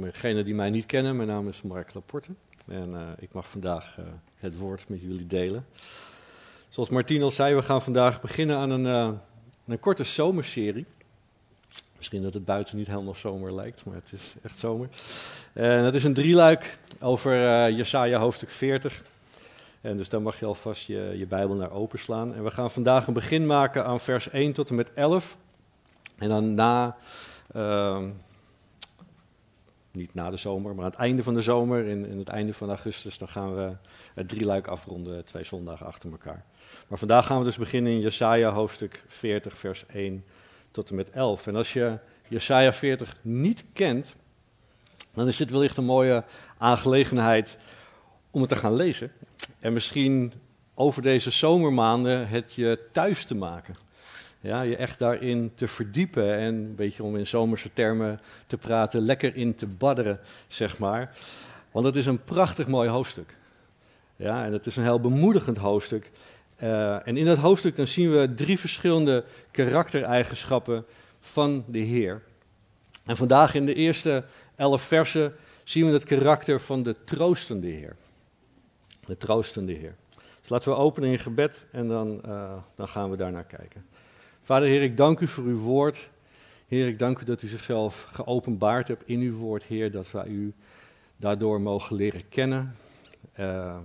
voor degenen die mij niet kennen, mijn naam is Mark Laporte. En uh, ik mag vandaag uh, het woord met jullie delen. Zoals Martien al zei, we gaan vandaag beginnen aan een, een korte zomerserie. Misschien dat het buiten niet helemaal zomer lijkt, maar het is echt zomer. En het is een drieluik over Jesaja hoofdstuk 40. En dus daar mag je alvast je, je Bijbel naar openslaan. En we gaan vandaag een begin maken aan vers 1 tot en met 11. En dan na, uh, niet na de zomer, maar aan het einde van de zomer, in, in het einde van augustus, dan gaan we het drieluik afronden, twee zondagen achter elkaar. Maar vandaag gaan we dus beginnen in Jesaja hoofdstuk 40, vers 1 tot en met 11. En als je Jesaja 40 niet kent, dan is dit wellicht een mooie aangelegenheid om het te gaan lezen. En misschien over deze zomermaanden het je thuis te maken. Ja, je echt daarin te verdiepen en een beetje om in zomerse termen te praten, lekker in te badderen, zeg maar. Want het is een prachtig mooi hoofdstuk. Ja, en het is een heel bemoedigend hoofdstuk. Uh, en in dat hoofdstuk dan zien we drie verschillende karaktereigenschappen van de Heer. En vandaag in de eerste elf versen zien we het karakter van de troostende Heer. De troostende Heer. Dus laten we openen in gebed en dan, uh, dan gaan we daar naar kijken. Vader Heer, ik dank u voor uw woord. Heer, ik dank u dat u zichzelf geopenbaard hebt in uw woord, Heer, dat wij u daardoor mogen leren kennen. Uh,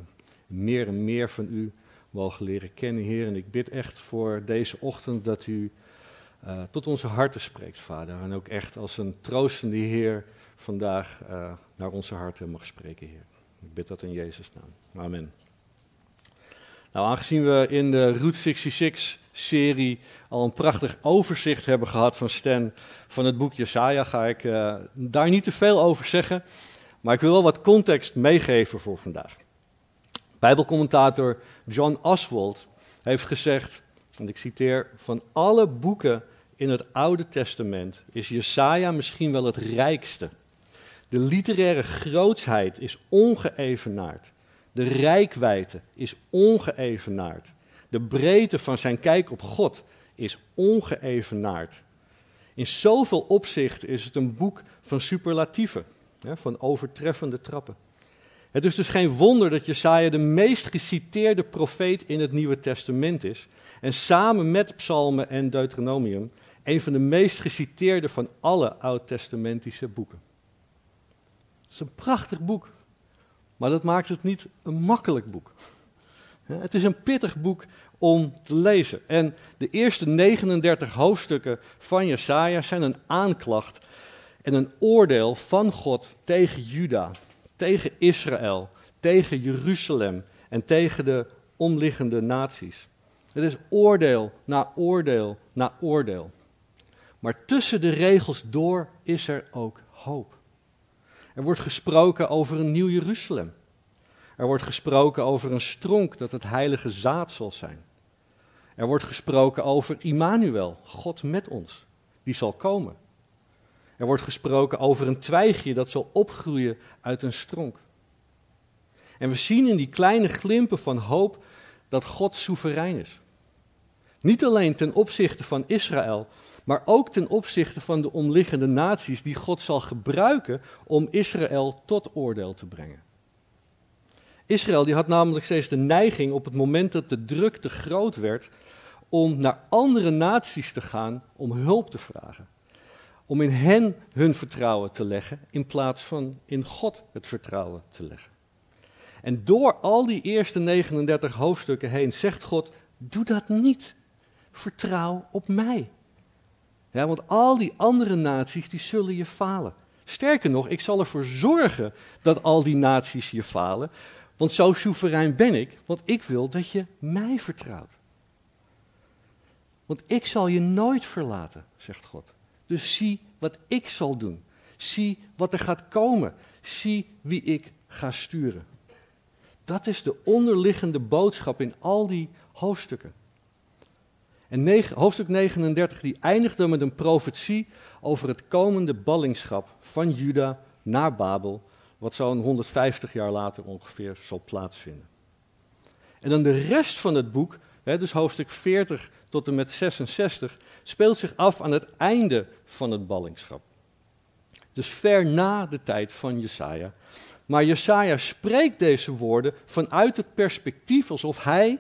meer en meer van u mogen leren kennen, Heer. En ik bid echt voor deze ochtend dat u uh, tot onze harten spreekt, Vader. En ook echt als een troostende Heer vandaag uh, naar onze harten mag spreken, Heer. Ik bid dat in Jezus' naam. Amen. Nou, aangezien we in de Route 66-serie al een prachtig overzicht hebben gehad van Stan van het boek Jesaja, ga ik uh, daar niet te veel over zeggen. Maar ik wil wel wat context meegeven voor vandaag. Bijbelcommentator John Oswald heeft gezegd, en ik citeer, van alle boeken in het Oude Testament is Jesaja misschien wel het rijkste. De literaire grootsheid is ongeëvenaard. De rijkwijde is ongeëvenaard. De breedte van zijn kijk op God is ongeëvenaard. In zoveel opzichten is het een boek van superlatieven, van overtreffende trappen. Het is dus geen wonder dat Jesaja de meest geciteerde profeet in het Nieuwe Testament is. En samen met Psalmen en Deuteronomium een van de meest geciteerde van alle oud-testamentische boeken. Het is een prachtig boek. Maar dat maakt het niet een makkelijk boek. Het is een pittig boek om te lezen. En de eerste 39 hoofdstukken van Jesaja zijn een aanklacht en een oordeel van God tegen Juda, tegen Israël, tegen Jeruzalem en tegen de omliggende naties. Het is oordeel na oordeel na oordeel. Maar tussen de regels door is er ook hoop. Er wordt gesproken over een nieuw Jeruzalem. Er wordt gesproken over een stronk dat het heilige zaad zal zijn. Er wordt gesproken over Immanuel, God met ons, die zal komen. Er wordt gesproken over een twijgje dat zal opgroeien uit een stronk. En we zien in die kleine glimpen van hoop dat God soeverein is. Niet alleen ten opzichte van Israël, maar ook ten opzichte van de omliggende naties die God zal gebruiken om Israël tot oordeel te brengen. Israël die had namelijk steeds de neiging op het moment dat de druk te groot werd om naar andere naties te gaan om hulp te vragen. Om in hen hun vertrouwen te leggen in plaats van in God het vertrouwen te leggen. En door al die eerste 39 hoofdstukken heen zegt God: Doe dat niet. Vertrouw op mij. Ja, want al die andere naties die zullen je falen. Sterker nog, ik zal ervoor zorgen dat al die naties je falen. Want zo soeverein ben ik, want ik wil dat je mij vertrouwt. Want ik zal je nooit verlaten, zegt God. Dus zie wat ik zal doen. Zie wat er gaat komen. Zie wie ik ga sturen. Dat is de onderliggende boodschap in al die hoofdstukken. En hoofdstuk 39 die eindigt dan met een profetie over het komende ballingschap van Juda naar Babel, wat zo'n 150 jaar later ongeveer zal plaatsvinden. En dan de rest van het boek, dus hoofdstuk 40 tot en met 66, speelt zich af aan het einde van het ballingschap. Dus ver na de tijd van Jesaja. Maar Jesaja spreekt deze woorden vanuit het perspectief alsof hij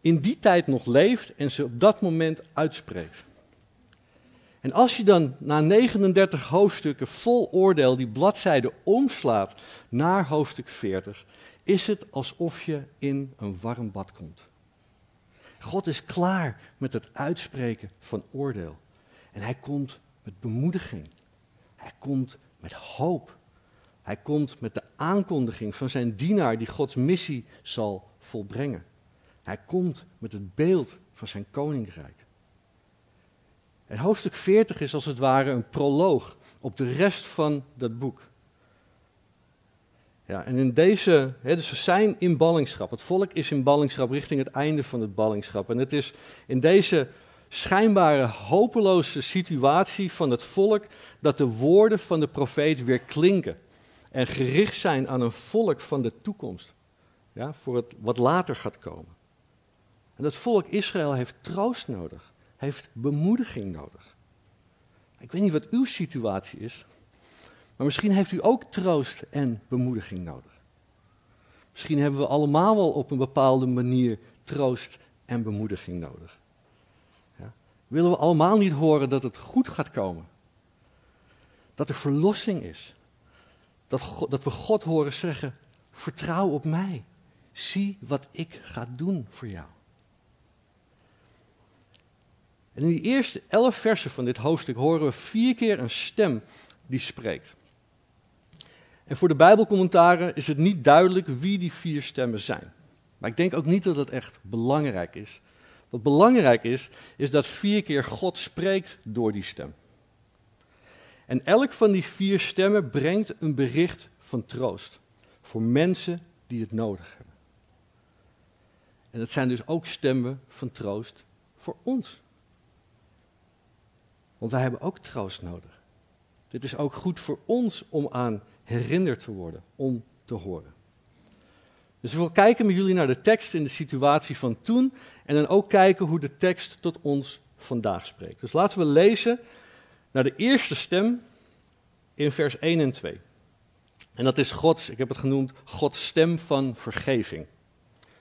in die tijd nog leeft en ze op dat moment uitspreekt. En als je dan na 39 hoofdstukken vol oordeel die bladzijde omslaat naar hoofdstuk 40, is het alsof je in een warm bad komt. God is klaar met het uitspreken van oordeel. En hij komt met bemoediging. Hij komt met hoop. Hij komt met de aankondiging van zijn dienaar die Gods missie zal volbrengen. Hij komt met het beeld van zijn koninkrijk. En hoofdstuk 40 is als het ware een proloog op de rest van dat boek. Ja, en in deze, hè, dus we zijn in ballingschap. Het volk is in ballingschap richting het einde van het ballingschap. En het is in deze schijnbare hopeloze situatie van het volk dat de woorden van de profeet weer klinken. En gericht zijn aan een volk van de toekomst. Ja, voor het wat later gaat komen. En dat volk Israël heeft troost nodig, heeft bemoediging nodig. Ik weet niet wat uw situatie is, maar misschien heeft u ook troost en bemoediging nodig. Misschien hebben we allemaal wel op een bepaalde manier troost en bemoediging nodig. Ja? Willen we allemaal niet horen dat het goed gaat komen? Dat er verlossing is. Dat, dat we God horen zeggen: vertrouw op mij. Zie wat ik ga doen voor jou. En in die eerste elf versen van dit hoofdstuk horen we vier keer een stem die spreekt. En voor de Bijbelcommentaren is het niet duidelijk wie die vier stemmen zijn. Maar ik denk ook niet dat het echt belangrijk is. Wat belangrijk is, is dat vier keer God spreekt door die stem. En elk van die vier stemmen brengt een bericht van troost voor mensen die het nodig hebben. En het zijn dus ook stemmen van troost voor ons. Want wij hebben ook troost nodig. Dit is ook goed voor ons om aan herinnerd te worden, om te horen. Dus we kijken met jullie naar de tekst in de situatie van toen en dan ook kijken hoe de tekst tot ons vandaag spreekt. Dus laten we lezen naar de eerste stem in vers 1 en 2. En dat is Gods, ik heb het genoemd, Gods stem van vergeving.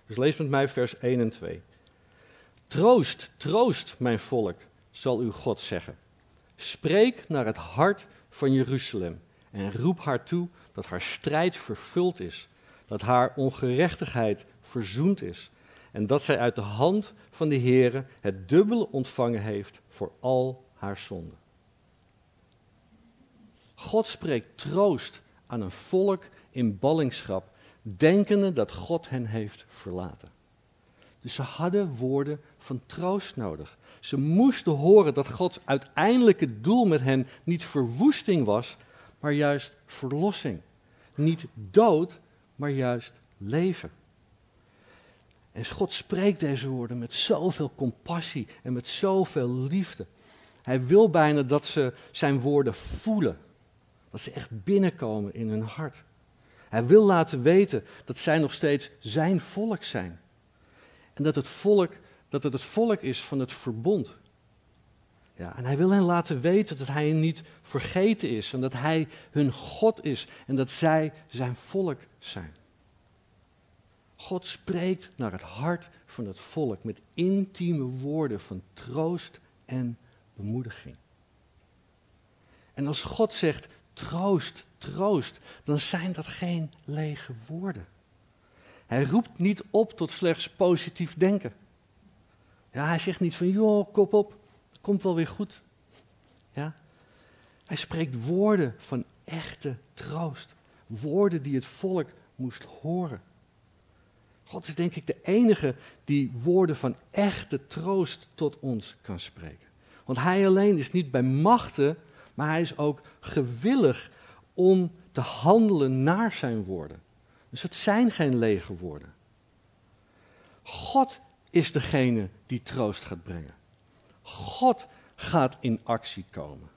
Dus lees met mij vers 1 en 2. Troost, troost, mijn volk, zal uw God zeggen. Spreek naar het hart van Jeruzalem en roep haar toe dat haar strijd vervuld is, dat haar ongerechtigheid verzoend is en dat zij uit de hand van de Heere het dubbele ontvangen heeft voor al haar zonden. God spreekt troost aan een volk in ballingschap, denkende dat God hen heeft verlaten. Dus ze hadden woorden van troost nodig. Ze moesten horen dat Gods uiteindelijke doel met hen niet verwoesting was, maar juist verlossing. Niet dood, maar juist leven. En God spreekt deze woorden met zoveel compassie en met zoveel liefde. Hij wil bijna dat ze zijn woorden voelen. Dat ze echt binnenkomen in hun hart. Hij wil laten weten dat zij nog steeds zijn volk zijn. En dat het volk dat het het volk is van het verbond. Ja, en hij wil hen laten weten dat hij hen niet vergeten is en dat hij hun God is en dat zij zijn volk zijn. God spreekt naar het hart van het volk met intieme woorden van troost en bemoediging. En als God zegt troost, troost, dan zijn dat geen lege woorden. Hij roept niet op tot slechts positief denken. Ja, hij zegt niet van, joh, kop op, komt wel weer goed. Ja? Hij spreekt woorden van echte troost. Woorden die het volk moest horen. God is denk ik de enige die woorden van echte troost tot ons kan spreken. Want hij alleen is niet bij machten, Maar hij is ook gewillig om te handelen naar zijn woorden. Dus het zijn geen lege woorden. God is degene die troost gaat brengen. God gaat in actie komen.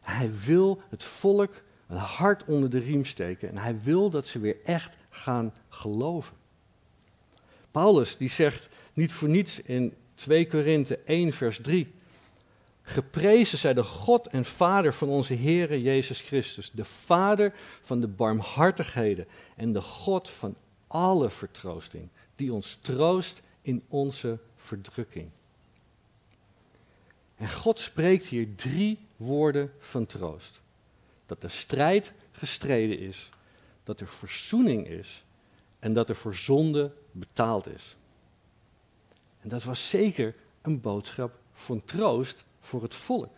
Hij wil het volk een hart onder de riem steken en hij wil dat ze weer echt gaan geloven. Paulus die zegt niet voor niets in 2 Korinthe 1 vers 3. Geprezen zij de God en Vader van onze Heere Jezus Christus, de Vader van de barmhartigheden en de God van alle vertroosting, die ons troost in onze verdrukking. En God spreekt hier drie woorden van troost. Dat de strijd gestreden is, dat er verzoening is en dat er voor zonde betaald is. En dat was zeker een boodschap van troost voor het volk.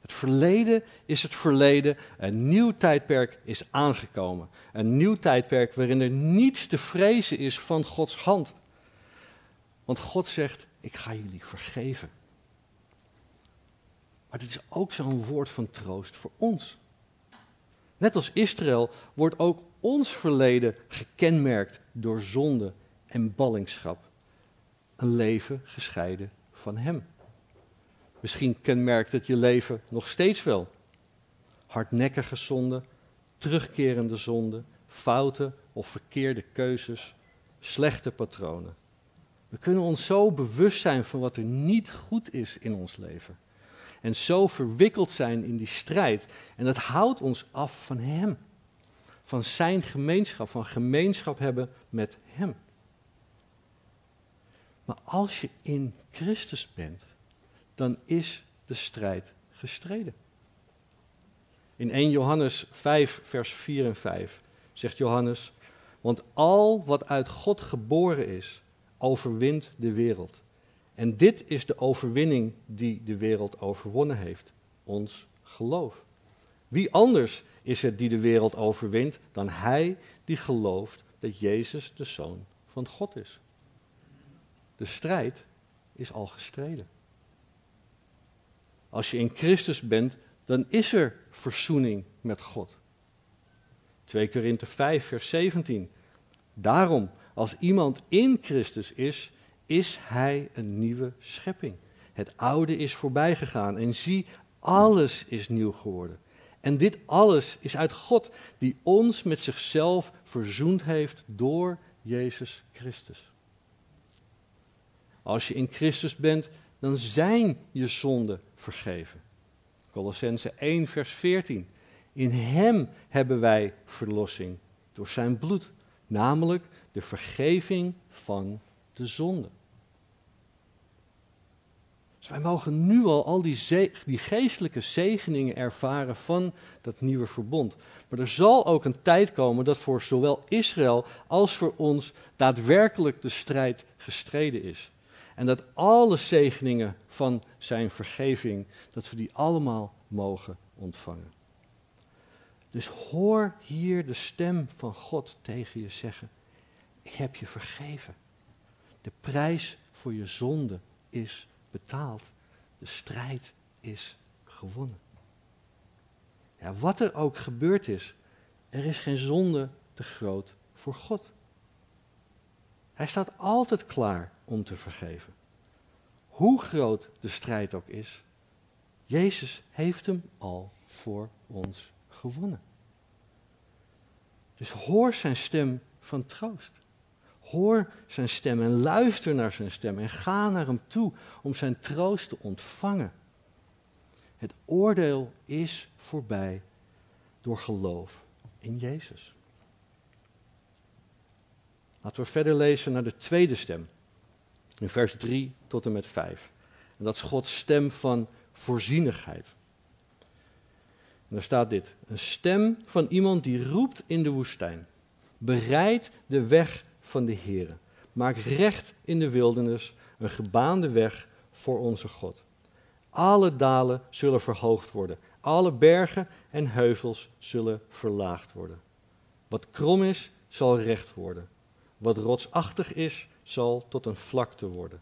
Het verleden is het verleden, een nieuw tijdperk is aangekomen. Een nieuw tijdperk waarin er niets te vrezen is van Gods hand. Want God zegt, ik ga jullie vergeven. Maar dit is ook zo'n woord van troost voor ons. Net als Israël wordt ook ons verleden gekenmerkt door zonde en ballingschap. Een leven gescheiden van Hem. Misschien kenmerkt het je leven nog steeds wel. Hardnekkige zonde, terugkerende zonde, fouten of verkeerde keuzes, slechte patronen. We kunnen ons zo bewust zijn van wat er niet goed is in ons leven. En zo verwikkeld zijn in die strijd. En dat houdt ons af van Hem. Van Zijn gemeenschap, van gemeenschap hebben met Hem. Maar als je in Christus bent, dan is de strijd gestreden. In 1 Johannes 5, vers 4 en 5 zegt Johannes: Want al wat uit God geboren is, overwint de wereld. En dit is de overwinning die de wereld overwonnen heeft: ons geloof. Wie anders is het die de wereld overwint dan hij die gelooft dat Jezus de Zoon van God is? De strijd is al gestreden. Als je in Christus bent, dan is er verzoening met God. 2 Korinthe 5, vers 17. Daarom, als iemand in Christus is, is hij een nieuwe schepping. Het oude is voorbij gegaan en zie, alles is nieuw geworden. En dit alles is uit God, die ons met zichzelf verzoend heeft door Jezus Christus. Als je in Christus bent, dan zijn je zonden vergeven. Colossense 1, vers 14. In Hem hebben wij verlossing door Zijn bloed, namelijk de vergeving van de zonde. Dus wij mogen nu al al die, die geestelijke zegeningen ervaren van dat nieuwe verbond. Maar er zal ook een tijd komen dat voor zowel Israël als voor ons daadwerkelijk de strijd gestreden is. En dat alle zegeningen van zijn vergeving, dat we die allemaal mogen ontvangen. Dus hoor hier de stem van God tegen je zeggen: Ik heb je vergeven. De prijs voor je zonde is betaald. De strijd is gewonnen. Wat er ook gebeurd is, er is geen zonde te groot voor God. Hij staat altijd klaar om te vergeven. Hoe groot de strijd ook is, Jezus heeft hem al voor ons gewonnen. Dus hoor zijn stem van troost. Hoor zijn stem en luister naar zijn stem en ga naar hem toe om zijn troost te ontvangen. Het oordeel is voorbij door geloof in Jezus. Laten we verder lezen naar de tweede stem. In vers 3 tot en met 5. En dat is Gods stem van voorzienigheid. En daar staat dit: Een stem van iemand die roept in de woestijn. Bereid de weg van de Heer. Maak recht in de wildernis een gebaande weg voor onze God. Alle dalen zullen verhoogd worden. Alle bergen en heuvels zullen verlaagd worden. Wat krom is, zal recht worden. Wat rotsachtig is, zal tot een vlakte worden.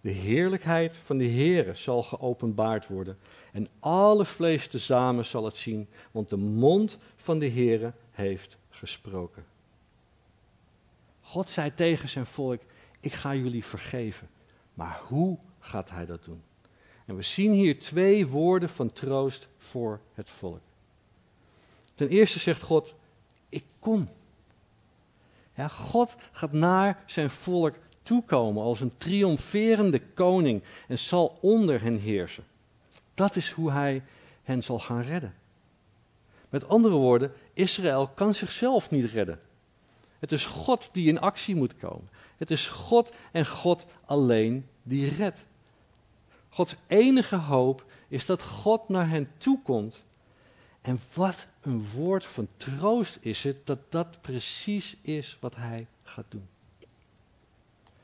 De heerlijkheid van de Heere zal geopenbaard worden. En alle vlees tezamen zal het zien, want de mond van de Heere heeft gesproken. God zei tegen zijn volk: Ik ga jullie vergeven. Maar hoe gaat hij dat doen? En we zien hier twee woorden van troost voor het volk. Ten eerste zegt God: Ik kom. God gaat naar zijn volk toekomen als een triomferende koning en zal onder hen heersen. Dat is hoe hij hen zal gaan redden. Met andere woorden, Israël kan zichzelf niet redden. Het is God die in actie moet komen. Het is God en God alleen die redt. Gods enige hoop is dat God naar hen toekomt. En wat een woord van troost is het dat dat precies is wat hij gaat doen.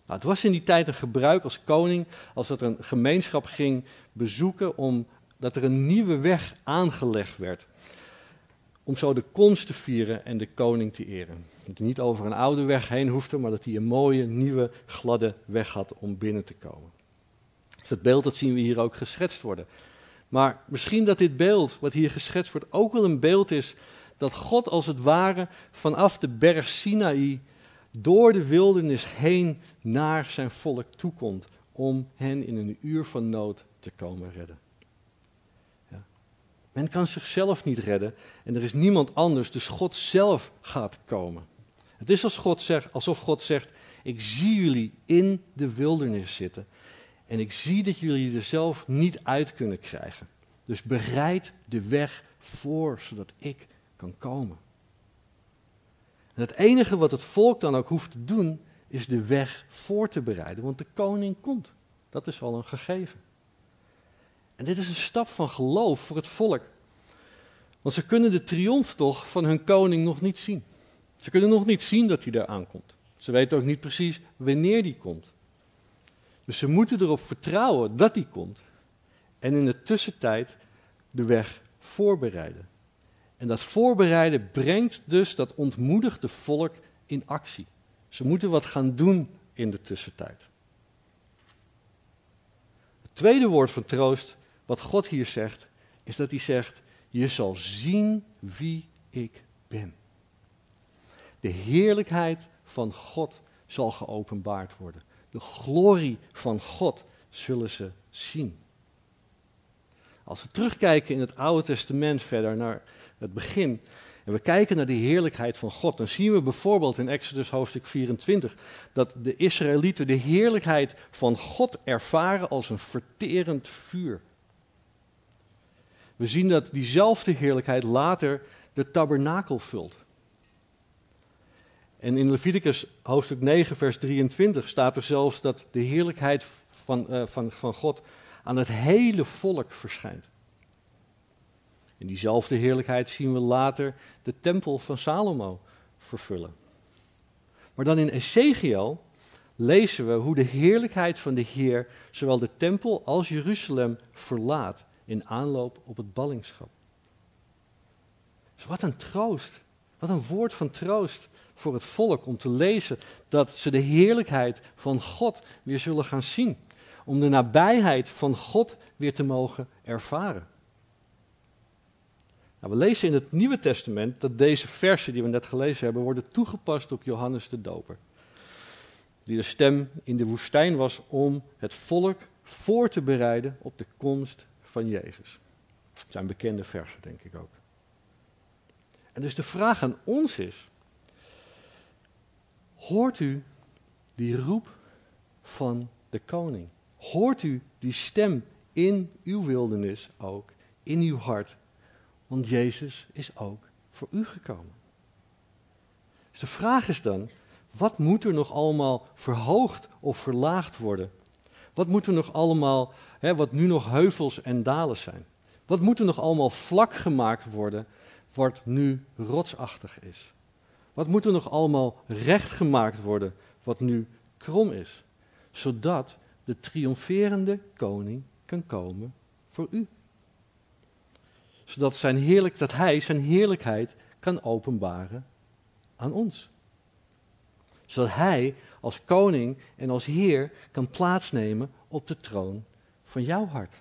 Nou, het was in die tijd een gebruik als koning, als dat een gemeenschap ging bezoeken, omdat er een nieuwe weg aangelegd werd. Om zo de komst te vieren en de koning te eren. Dat hij niet over een oude weg heen hoefde, maar dat hij een mooie, nieuwe, gladde weg had om binnen te komen. Dus dat beeld dat zien we hier ook geschetst worden. Maar misschien dat dit beeld, wat hier geschetst wordt, ook wel een beeld is dat God als het ware vanaf de berg Sinaï door de wildernis heen naar zijn volk toekomt om hen in een uur van nood te komen redden. Men kan zichzelf niet redden en er is niemand anders, dus God zelf gaat komen. Het is God zegt, alsof God zegt, ik zie jullie in de wildernis zitten en ik zie dat jullie er zelf niet uit kunnen krijgen. Dus bereid de weg voor, zodat ik kan komen. En het enige wat het volk dan ook hoeft te doen, is de weg voor te bereiden, want de koning komt. Dat is al een gegeven. En dit is een stap van geloof voor het volk. Want ze kunnen de triomftocht van hun koning nog niet zien. Ze kunnen nog niet zien dat hij daar aankomt. Ze weten ook niet precies wanneer die komt. Dus ze moeten erop vertrouwen dat hij komt. En in de tussentijd de weg voorbereiden. En dat voorbereiden brengt dus dat ontmoedigde volk in actie. Ze moeten wat gaan doen in de tussentijd. Het tweede woord van troost, wat God hier zegt, is dat hij zegt: Je zal zien wie ik ben. De heerlijkheid van God zal geopenbaard worden. De glorie van God zullen ze zien. Als we terugkijken in het Oude Testament verder naar het begin, en we kijken naar de heerlijkheid van God, dan zien we bijvoorbeeld in Exodus hoofdstuk 24 dat de Israëlieten de heerlijkheid van God ervaren als een verterend vuur. We zien dat diezelfde heerlijkheid later de tabernakel vult. En in Leviticus hoofdstuk 9, vers 23 staat er zelfs dat de heerlijkheid van, uh, van, van God aan het hele volk verschijnt. In diezelfde heerlijkheid zien we later de tempel van Salomo vervullen. Maar dan in Ezekiel lezen we hoe de heerlijkheid van de Heer zowel de tempel als Jeruzalem verlaat in aanloop op het ballingschap. Dus wat een troost, wat een woord van troost voor het volk om te lezen dat ze de heerlijkheid van God weer zullen gaan zien. Om de nabijheid van God weer te mogen ervaren. Nou, we lezen in het Nieuwe Testament dat deze versen die we net gelezen hebben worden toegepast op Johannes de Doper. Die de stem in de woestijn was om het volk voor te bereiden op de komst van Jezus. Het zijn bekende versen, denk ik ook. En dus de vraag aan ons is: hoort u die roep van de koning? Hoort u die stem in uw wildernis ook, in uw hart? Want Jezus is ook voor u gekomen. Dus de vraag is dan, wat moet er nog allemaal verhoogd of verlaagd worden? Wat moet er nog allemaal, hè, wat nu nog heuvels en dalen zijn? Wat moet er nog allemaal vlak gemaakt worden, wat nu rotsachtig is? Wat moet er nog allemaal recht gemaakt worden, wat nu krom is? Zodat de triomferende koning kan komen voor u zodat, zijn heerlijk, dat hij zijn heerlijkheid kan openbaren aan ons. Zodat hij als koning en als heer kan plaatsnemen op de troon van jouw hart.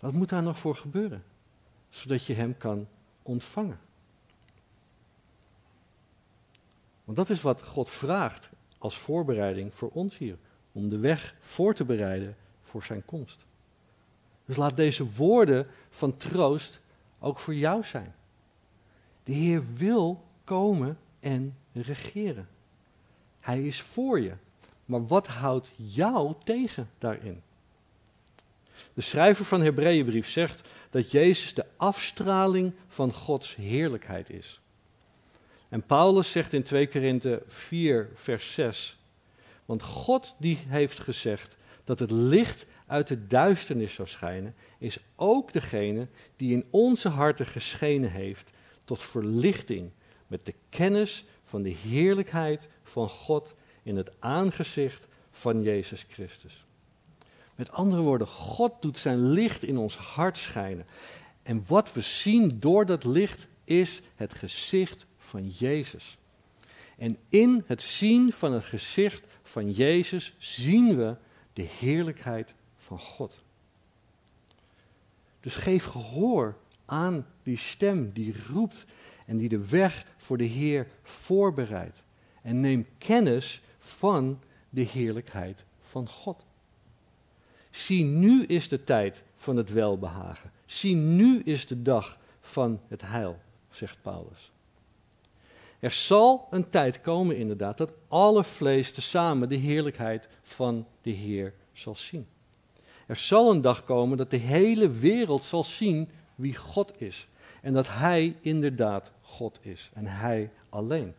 Wat moet daar nog voor gebeuren? Zodat je hem kan ontvangen. Want dat is wat God vraagt als voorbereiding voor ons hier. Om de weg voor te bereiden voor zijn komst. Dus laat deze woorden van troost ook voor jou zijn. De Heer wil komen en regeren. Hij is voor je. Maar wat houdt jou tegen daarin? De schrijver van Hebreeënbrief zegt dat Jezus de afstraling van Gods heerlijkheid is. En Paulus zegt in 2 Korinthe 4, vers 6, want God die heeft gezegd dat het licht uit de duisternis zou schijnen, is ook degene die in onze harten geschenen heeft tot verlichting met de kennis van de heerlijkheid van God in het aangezicht van Jezus Christus. Met andere woorden, God doet zijn licht in ons hart schijnen. En wat we zien door dat licht is het gezicht van Jezus. En in het zien van het gezicht van Jezus zien we de heerlijkheid van God. Dus geef gehoor aan die stem die roept en die de weg voor de Heer voorbereidt. En neem kennis van de heerlijkheid van God. Zie, nu is de tijd van het welbehagen. Zie, nu is de dag van het heil, zegt Paulus. Er zal een tijd komen, inderdaad, dat alle vlees tezamen de heerlijkheid van de Heer zal zien. Er zal een dag komen dat de hele wereld zal zien wie God is. En dat Hij inderdaad God is. En Hij alleen.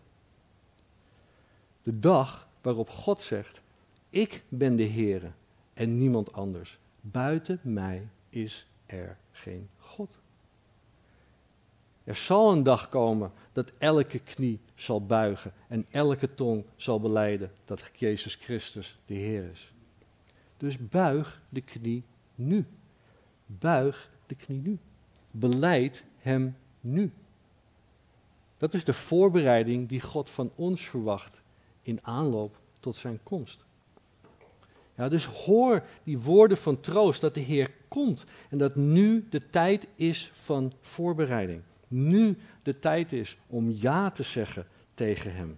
De dag waarop God zegt: Ik ben de Heere en niemand anders. Buiten mij is er geen God. Er zal een dag komen dat elke knie zal buigen en elke tong zal beleiden dat Jezus Christus de Heer is. Dus buig de knie nu. Buig de knie nu. Beleid Hem nu. Dat is de voorbereiding die God van ons verwacht in aanloop tot Zijn komst. Ja, dus hoor die woorden van troost dat de Heer komt en dat nu de tijd is van voorbereiding. Nu de tijd is om ja te zeggen tegen Hem.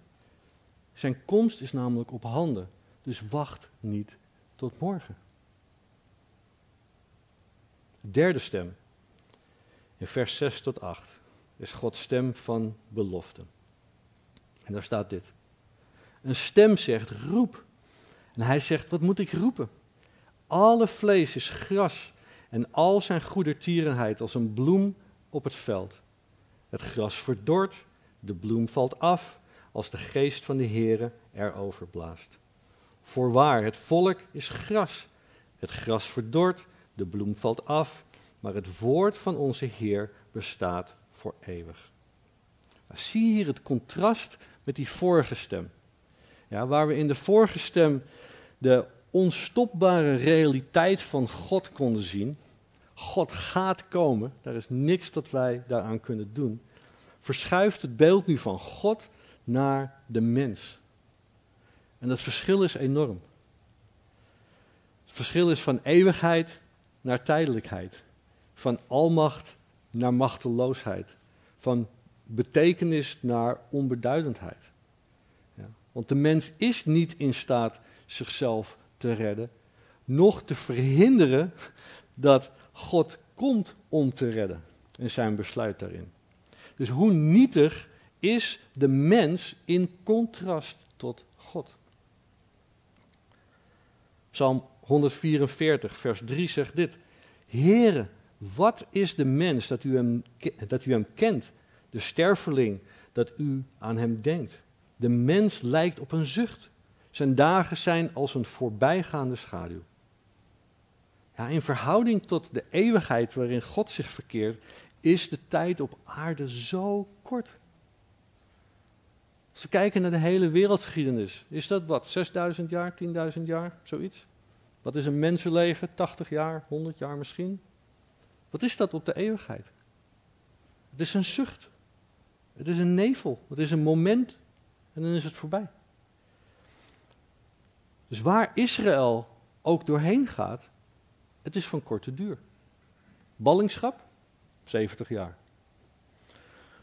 Zijn komst is namelijk op handen, dus wacht niet tot morgen. De derde stem, in vers 6 tot 8, is Gods stem van belofte. En daar staat dit. Een stem zegt, roep. En hij zegt, wat moet ik roepen? Alle vlees is gras en al zijn goedertierenheid als een bloem op het veld. Het gras verdort, de bloem valt af, als de geest van de Heere erover blaast. Voorwaar, het volk is gras. Het gras verdort, de bloem valt af, maar het woord van onze Heer bestaat voor eeuwig. Nou, zie hier het contrast met die vorige stem. Ja, waar we in de vorige stem de onstopbare realiteit van God konden zien. God gaat komen, daar is niks dat wij daaraan kunnen doen. Verschuift het beeld nu van God naar de mens. En dat verschil is enorm. Het verschil is van eeuwigheid naar tijdelijkheid. Van almacht naar machteloosheid. Van betekenis naar onbeduidendheid. Ja. Want de mens is niet in staat zichzelf te redden, noch te verhinderen dat God komt om te redden. En zijn besluit daarin. Dus hoe nietig is de mens in contrast tot God? Psalm 144, vers 3 zegt dit. Heere, wat is de mens dat u, hem, dat u hem kent? De sterfeling dat u aan hem denkt. De mens lijkt op een zucht. Zijn dagen zijn als een voorbijgaande schaduw. Ja, in verhouding tot de eeuwigheid waarin God zich verkeert, is de tijd op aarde zo kort. Als we kijken naar de hele wereldgeschiedenis, is dat wat? 6000 jaar, 10.000 jaar, zoiets? Wat is een mensenleven? 80 jaar, 100 jaar misschien? Wat is dat op de eeuwigheid? Het is een zucht. Het is een nevel. Het is een moment En dan is het voorbij. Dus waar Israël ook doorheen gaat, het is van korte duur. Ballingschap, 70 jaar.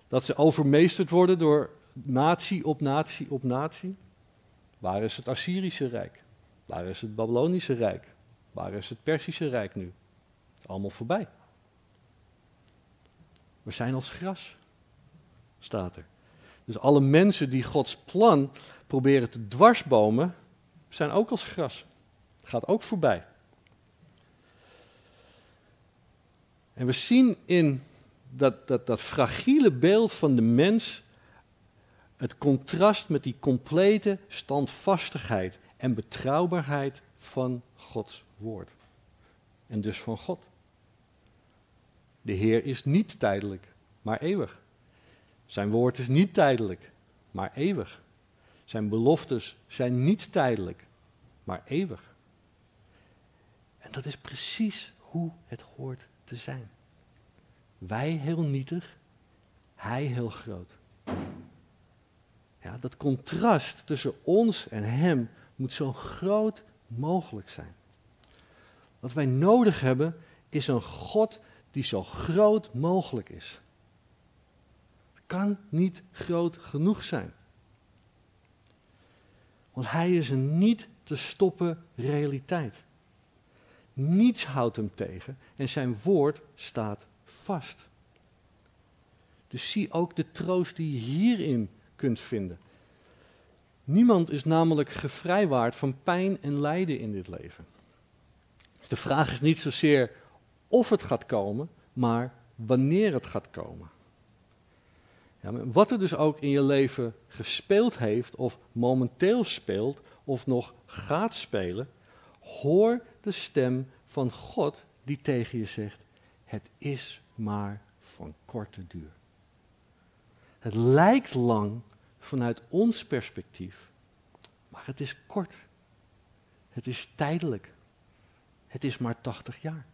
Dat ze overmeesterd worden door natie op natie op natie. Waar is het Assyrische Rijk? Waar is het Babylonische Rijk? Waar is het Persische Rijk nu? Allemaal voorbij. We zijn als gras, staat er. Dus alle mensen die Gods plan proberen te dwarsbomen, zijn ook als gras. Gaat ook voorbij. En we zien in dat, dat, dat fragiele beeld van de mens het contrast met die complete standvastigheid en betrouwbaarheid van Gods woord. En dus van God. De Heer is niet tijdelijk, maar eeuwig. Zijn woord is niet tijdelijk, maar eeuwig. Zijn beloftes zijn niet tijdelijk, maar eeuwig. En dat is precies hoe het hoort te zijn. Wij heel nietig, hij heel groot. Ja, dat contrast tussen ons en hem moet zo groot mogelijk zijn. Wat wij nodig hebben is een God die zo groot mogelijk is. Kan niet groot genoeg zijn. Want hij is een niet te stoppen realiteit. Niets houdt hem tegen en zijn woord staat vast. Dus zie ook de troost die je hierin kunt vinden. Niemand is namelijk gevrijwaard van pijn en lijden in dit leven. Dus de vraag is niet zozeer of het gaat komen, maar wanneer het gaat komen. Ja, wat er dus ook in je leven gespeeld heeft, of momenteel speelt, of nog gaat spelen, hoor de stem van God die tegen je zegt: Het is maar van korte duur. Het lijkt lang vanuit ons perspectief, maar het is kort. Het is tijdelijk. Het is maar 80 jaar.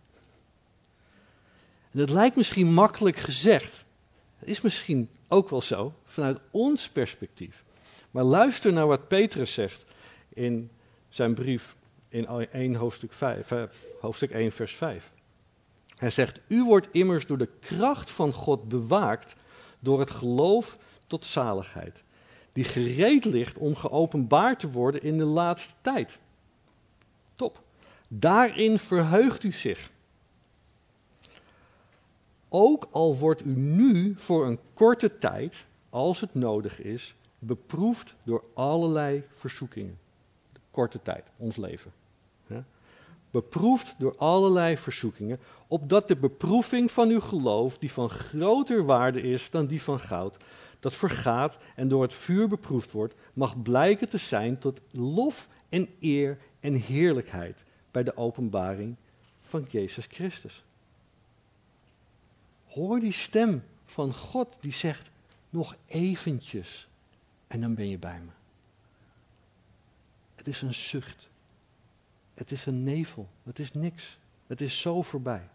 Dat lijkt misschien makkelijk gezegd. Dat is misschien ook wel zo vanuit ons perspectief. Maar luister naar wat Petrus zegt in zijn brief in 1 hoofdstuk, 5, eh, hoofdstuk 1 vers 5. Hij zegt, u wordt immers door de kracht van God bewaakt door het geloof tot zaligheid, die gereed ligt om geopenbaard te worden in de laatste tijd. Top. Daarin verheugt u zich. Ook al wordt u nu voor een korte tijd, als het nodig is, beproefd door allerlei verzoekingen. De korte tijd, ons leven. Beproefd door allerlei verzoekingen, opdat de beproeving van uw geloof, die van groter waarde is dan die van goud, dat vergaat en door het vuur beproefd wordt, mag blijken te zijn tot lof en eer en heerlijkheid bij de openbaring van Jezus Christus. Hoor die stem van God die zegt, nog eventjes en dan ben je bij me. Het is een zucht. Het is een nevel. Het is niks. Het is zo voorbij.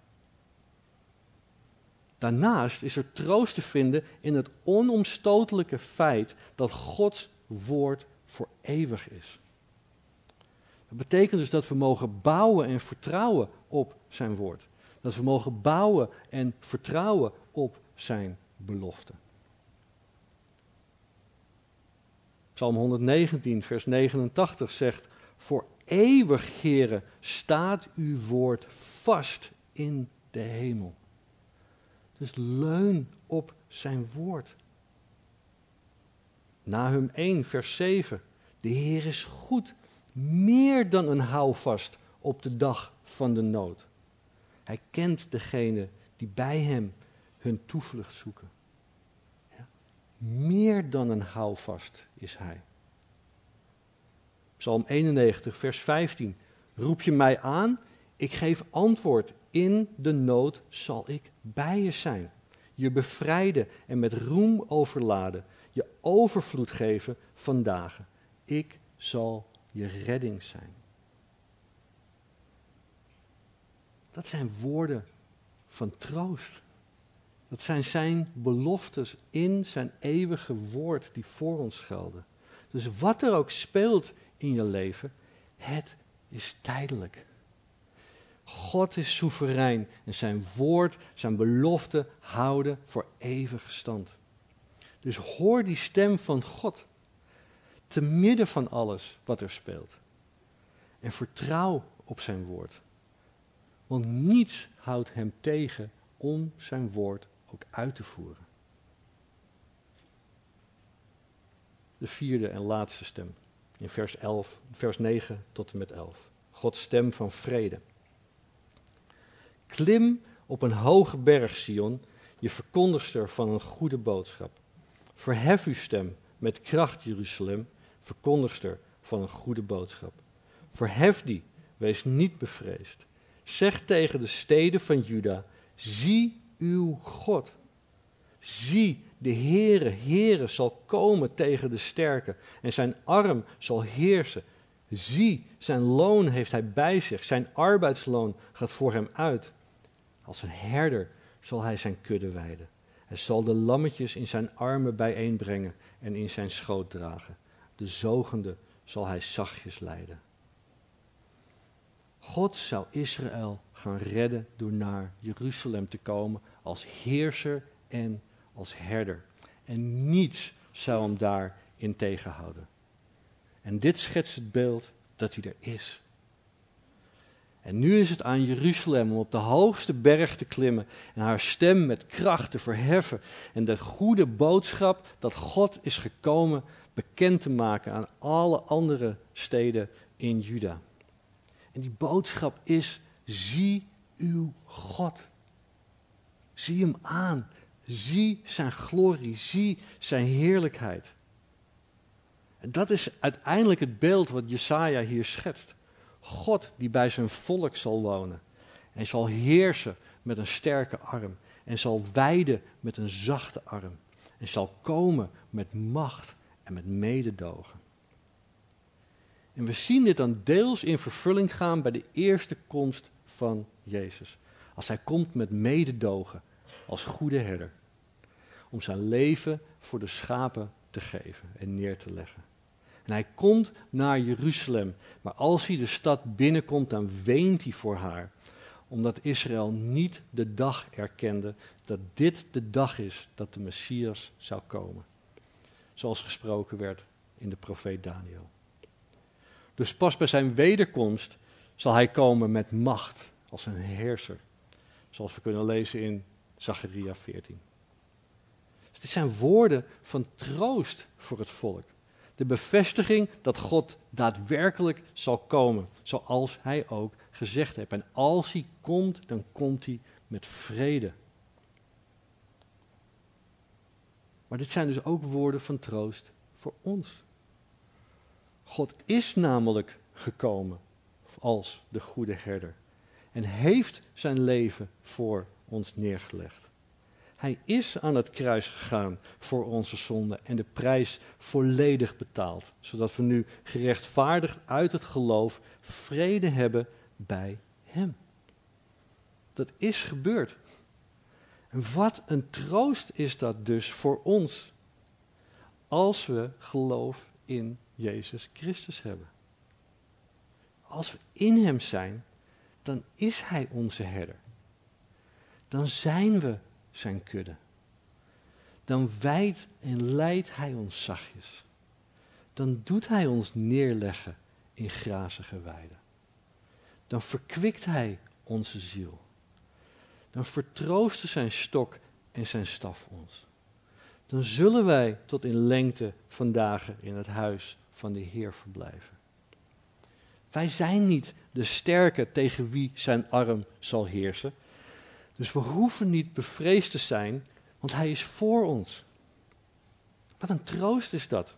Daarnaast is er troost te vinden in het onomstotelijke feit dat Gods woord voor eeuwig is. Dat betekent dus dat we mogen bouwen en vertrouwen op zijn woord. Dat we mogen bouwen en vertrouwen op zijn belofte. Psalm 119, vers 89 zegt: Voor eeuwig, Heere, staat uw woord vast in de hemel. Dus leun op zijn woord. Nahum 1, vers 7. De Heer is goed, meer dan een houvast op de dag van de nood. Hij kent degene die bij hem hun toevlucht zoeken. Ja. Meer dan een houvast is hij. Psalm 91, vers 15. Roep je mij aan, ik geef antwoord. In de nood zal ik bij je zijn. Je bevrijden en met roem overladen. Je overvloed geven van dagen. Ik zal je redding zijn. Dat zijn woorden van troost. Dat zijn zijn beloftes in zijn eeuwige woord die voor ons gelden. Dus wat er ook speelt in je leven, het is tijdelijk. God is soeverein en zijn woord, zijn belofte houden voor eeuwig stand. Dus hoor die stem van God te midden van alles wat er speelt. En vertrouw op zijn woord. Want niets houdt hem tegen om zijn woord ook uit te voeren. De vierde en laatste stem. In vers, 11, vers 9 tot en met 11. Gods stem van vrede. Klim op een hoge berg, Sion, je verkondigster van een goede boodschap. Verhef uw stem met kracht, Jeruzalem, verkondigster van een goede boodschap. Verhef die, wees niet bevreesd. Zeg tegen de steden van Juda, zie uw God. Zie, de Heere, Heere zal komen tegen de sterken en zijn arm zal heersen. Zie, zijn loon heeft hij bij zich, zijn arbeidsloon gaat voor hem uit. Als een herder zal hij zijn kudde weiden. Hij zal de lammetjes in zijn armen bijeenbrengen en in zijn schoot dragen. De zogende zal hij zachtjes leiden. God zou Israël gaan redden door naar Jeruzalem te komen als heerser en als herder. En niets zou hem daarin tegenhouden. En dit schetst het beeld dat hij er is. En nu is het aan Jeruzalem om op de hoogste berg te klimmen en haar stem met kracht te verheffen en de goede boodschap dat God is gekomen bekend te maken aan alle andere steden in Juda. En die boodschap is: zie uw God. Zie hem aan. Zie zijn glorie. Zie zijn heerlijkheid. En dat is uiteindelijk het beeld wat Jesaja hier schetst. God die bij zijn volk zal wonen en zal heersen met een sterke arm en zal wijden met een zachte arm en zal komen met macht en met mededogen. En we zien dit dan deels in vervulling gaan bij de eerste komst van Jezus. Als hij komt met mededogen als goede herder. Om zijn leven voor de schapen te geven en neer te leggen. En hij komt naar Jeruzalem. Maar als hij de stad binnenkomt, dan weent hij voor haar. Omdat Israël niet de dag erkende dat dit de dag is dat de Messias zou komen. Zoals gesproken werd in de profeet Daniel. Dus pas bij zijn wederkomst zal hij komen met macht als een heerser. Zoals we kunnen lezen in Zacharia 14. Dus dit zijn woorden van troost voor het volk. De bevestiging dat God daadwerkelijk zal komen, zoals hij ook gezegd heeft. En als hij komt, dan komt hij met vrede. Maar dit zijn dus ook woorden van troost voor ons. God is namelijk gekomen als de goede herder en heeft zijn leven voor ons neergelegd. Hij is aan het kruis gegaan voor onze zonde en de prijs volledig betaald, zodat we nu gerechtvaardigd uit het geloof vrede hebben bij Hem. Dat is gebeurd. En wat een troost is dat dus voor ons, als we geloof in Jezus Christus hebben. Als we in Hem zijn, dan is Hij onze herder. Dan zijn we Zijn kudde. Dan wijdt en leidt Hij ons zachtjes. Dan doet Hij ons neerleggen in grazige weiden. Dan verkwikt Hij onze ziel. Dan vertroosten Zijn stok en Zijn staf ons. Dan zullen wij tot in lengte van dagen in het huis van de Heer verblijven. Wij zijn niet de sterke tegen wie zijn arm zal heersen. Dus we hoeven niet bevreesd te zijn, want Hij is voor ons. Wat een troost is dat.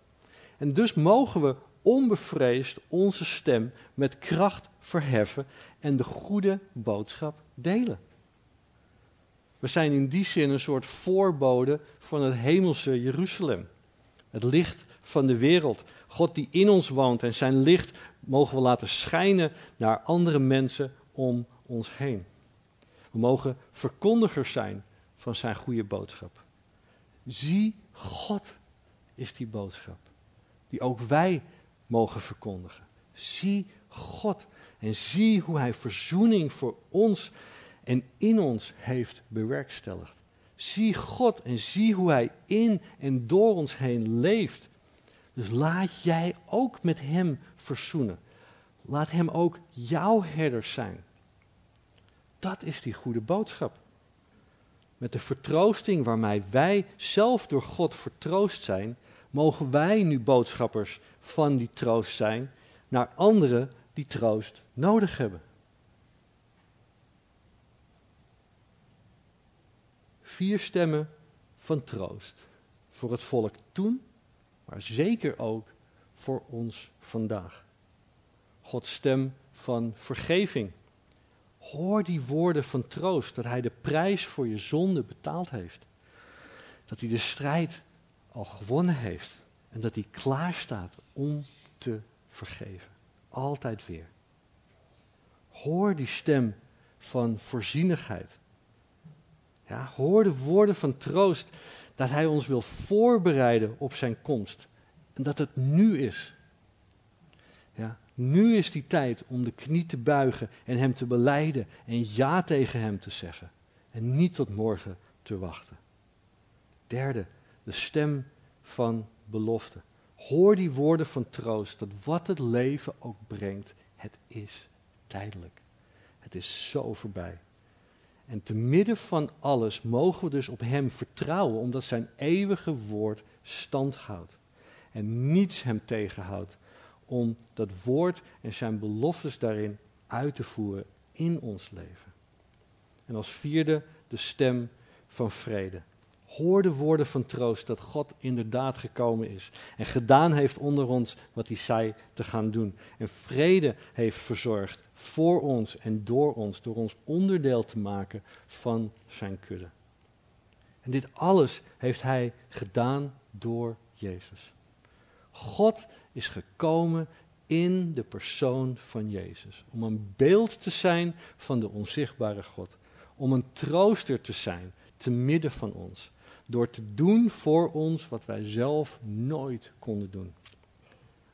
En dus mogen we onbevreesd onze stem met kracht verheffen en de goede boodschap delen. We zijn in die zin een soort voorbode van het hemelse Jeruzalem. Het licht van de wereld. God die in ons woont en zijn licht mogen we laten schijnen naar andere mensen om ons heen. We mogen verkondigers zijn van zijn goede boodschap. Zie, God is die boodschap. die ook wij mogen verkondigen. Zie God en zie hoe Hij verzoening voor ons en in ons heeft bewerkstelligd. Zie God en zie hoe Hij in en door ons heen leeft. Dus laat jij ook met Hem verzoenen. Laat Hem ook jouw herder zijn. Dat is die goede boodschap. Met de vertroosting waarmee wij zelf door God vertroost zijn, mogen wij nu boodschappers van die troost zijn naar anderen die troost nodig hebben. Vier stemmen van troost voor het volk toen, maar zeker ook voor ons vandaag. Gods stem van vergeving. Hoor die woorden van troost, dat Hij de prijs voor je zonde betaald heeft. Dat Hij de strijd al gewonnen heeft en dat Hij klaar staat om te vergeven. Altijd weer. Hoor die stem van voorzienigheid. Ja, hoor de woorden van troost dat Hij ons wil voorbereiden op Zijn komst. En dat het nu is. Ja, nu is die tijd om de knie te buigen en Hem te beleiden en ja tegen Hem te zeggen. En niet tot morgen te wachten. Derde, de stem van belofte. Hoor die woorden van troost, dat wat het leven ook brengt, het is tijdelijk. Het is zo voorbij. En te midden van alles mogen we dus op Hem vertrouwen, omdat Zijn eeuwige woord stand houdt. En niets Hem tegenhoudt om dat woord en Zijn beloftes daarin uit te voeren in ons leven. En als vierde de stem van vrede. Hoor de woorden van troost dat God inderdaad gekomen is en gedaan heeft onder ons wat hij zei te gaan doen. En vrede heeft verzorgd voor ons en door ons, door ons onderdeel te maken van zijn kudde. En dit alles heeft hij gedaan door Jezus. God is gekomen in de persoon van Jezus. Om een beeld te zijn van de onzichtbare God. Om een trooster te zijn te midden van ons. Door te doen voor ons wat wij zelf nooit konden doen.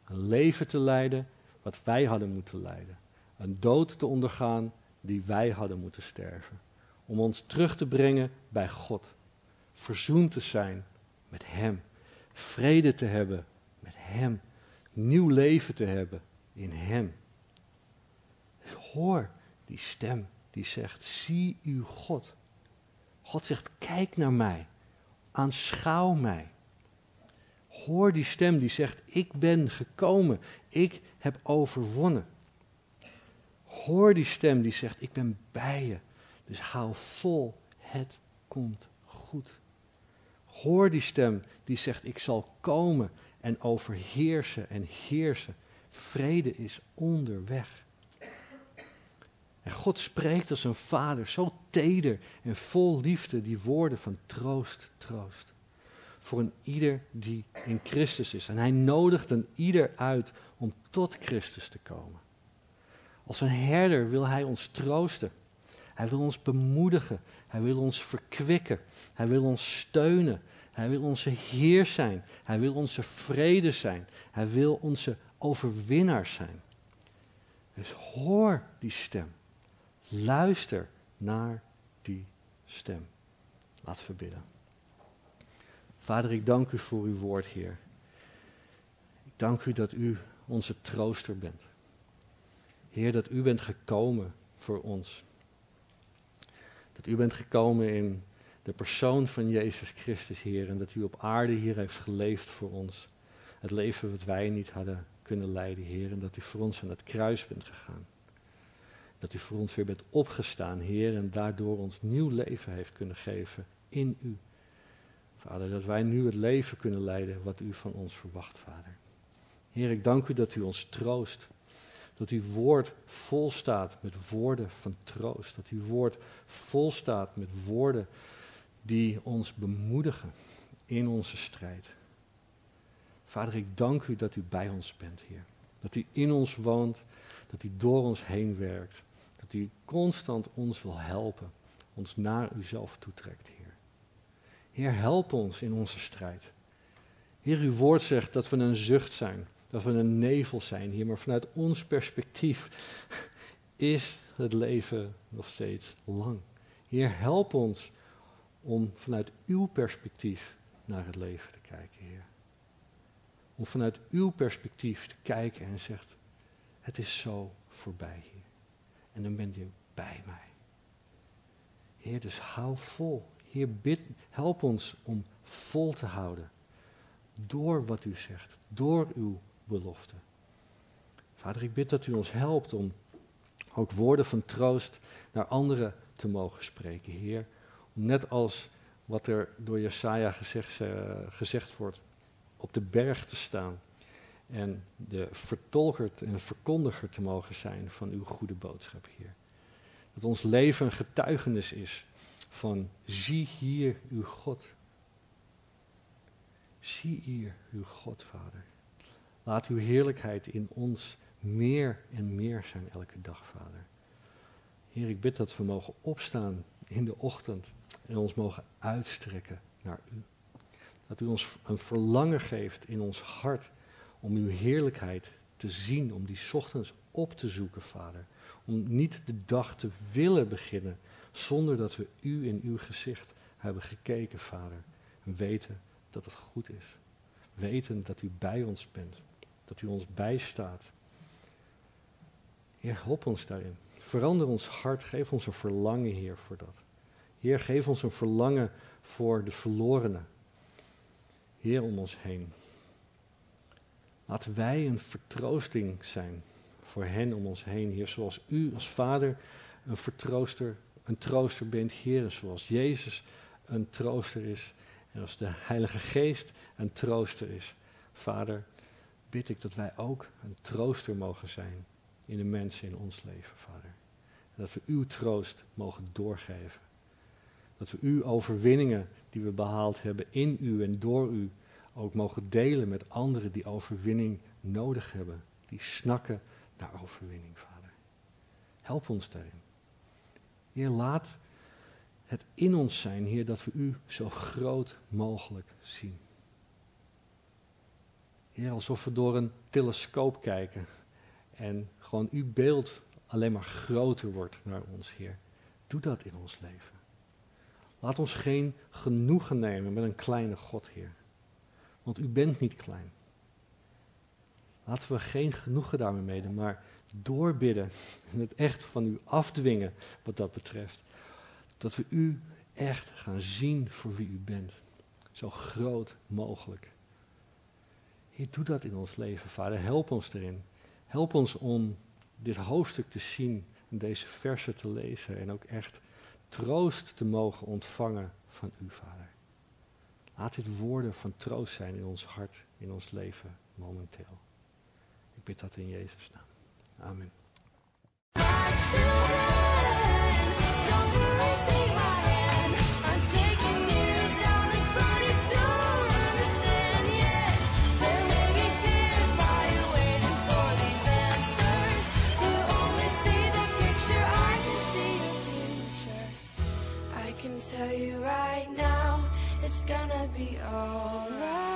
Een leven te leiden wat wij hadden moeten leiden. Een dood te ondergaan die wij hadden moeten sterven. Om ons terug te brengen bij God. Verzoend te zijn met Hem. Vrede te hebben met Hem. Nieuw leven te hebben in Hem. Hoor die stem die zegt, zie uw God. God zegt, kijk naar mij. Aanschouw mij. Hoor die stem die zegt, ik ben gekomen. Ik heb overwonnen. Hoor die stem die zegt, ik ben bij je. Dus hou vol, het komt goed. Hoor die stem die zegt, ik zal komen en overheersen en heersen. Vrede is onderweg. En God spreekt als een vader, zo teder en vol liefde, die woorden van troost, troost. Voor een ieder die in Christus is. En hij nodigt een ieder uit om tot Christus te komen. Als een herder wil hij ons troosten. Hij wil ons bemoedigen. Hij wil ons verkwikken. Hij wil ons steunen. Hij wil onze Heer zijn. Hij wil onze vrede zijn. Hij wil onze overwinnaar zijn. Dus hoor die stem. Luister naar die stem. Laten we bidden. Vader, ik dank u voor uw woord, Heer. Ik dank u dat u onze trooster bent. Heer, dat u bent gekomen voor ons. Dat u bent gekomen in de persoon van Jezus Christus, Heer. En dat u op aarde hier heeft geleefd voor ons. Het leven wat wij niet hadden kunnen leiden, Heer. En dat u voor ons aan het kruis bent gegaan. Dat u voor ons weer bent opgestaan, Heer. En daardoor ons nieuw leven heeft kunnen geven in u. Vader, dat wij nu het leven kunnen leiden wat u van ons verwacht, Vader. Heer, ik dank u dat u ons troost. Dat uw woord vol staat met woorden van troost. Dat uw woord vol staat met woorden die ons bemoedigen in onze strijd. Vader, ik dank u dat u bij ons bent, Heer. Dat u in ons woont, dat u door ons heen werkt. Dat u constant ons wil helpen, ons naar uzelf toetrekt, Heer. Heer, help ons in onze strijd. Heer, uw woord zegt dat we een zucht zijn, dat we een nevel zijn hier, maar vanuit ons perspectief is het leven nog steeds lang. Heer, help ons om vanuit uw perspectief naar het leven te kijken, Heer. Om vanuit uw perspectief te kijken en zegt, het is zo voorbij hier. En dan ben je bij mij. Heer, dus hou vol. Heer, bid, help ons om vol te houden. Door wat u zegt, door uw belofte. Vader, ik bid dat u ons helpt om ook woorden van troost naar anderen te mogen spreken, Heer. Net als wat er door Jesaja gezegd, uh, gezegd wordt, op de berg te staan en de vertolker en verkondiger te mogen zijn van uw goede boodschap, Heer. Dat ons leven een getuigenis is van zie hier uw God. Zie hier uw God, Vader. Laat uw heerlijkheid in ons meer en meer zijn elke dag, Vader. Heer, ik bid dat we mogen opstaan in de ochtend en ons mogen uitstrekken naar U. Dat U ons een verlangen geeft in ons hart om Uw heerlijkheid te zien, om die ochtends op te zoeken, Vader. Om niet de dag te willen beginnen zonder dat we U in Uw gezicht hebben gekeken, Vader. En weten dat het goed is. Weten dat U bij ons bent. Dat U ons bijstaat. Heer, help ons daarin. Verander ons hart. Geef ons een verlangen, Heer, voor dat. Heer, geef ons een verlangen voor de verlorenen. Heer, om ons heen. Laten wij een vertroosting zijn voor hen om ons heen, Heer. Zoals U als Vader een vertrooster, een trooster bent, Heer. zoals Jezus een trooster is. En als de Heilige Geest een trooster is. Vader, bid ik dat wij ook een trooster mogen zijn in de mensen in ons leven, Vader. Dat we uw troost mogen doorgeven. Dat we uw overwinningen die we behaald hebben in u en door u ook mogen delen met anderen die overwinning nodig hebben. Die snakken naar overwinning, Vader. Help ons daarin. Heer, laat het in ons zijn, Heer, dat we u zo groot mogelijk zien. Heer, alsof we door een telescoop kijken en gewoon uw beeld alleen maar groter wordt naar ons, Heer. Doe dat in ons leven. Laat ons geen genoegen nemen met een kleine God, Heer. Want u bent niet klein. Laten we geen genoegen daarmee meden, maar doorbidden en het echt van u afdwingen wat dat betreft. Dat we u echt gaan zien voor wie u bent. Zo groot mogelijk. Heer, doe dat in ons leven, Vader. Help ons erin. Help ons om dit hoofdstuk te zien en deze versen te lezen en ook echt troost te mogen ontvangen van u, Vader. Laat dit woorden van troost zijn in ons hart, in ons leven momenteel. Ik bid dat in Jezus' naam. Amen. It's gonna be alright.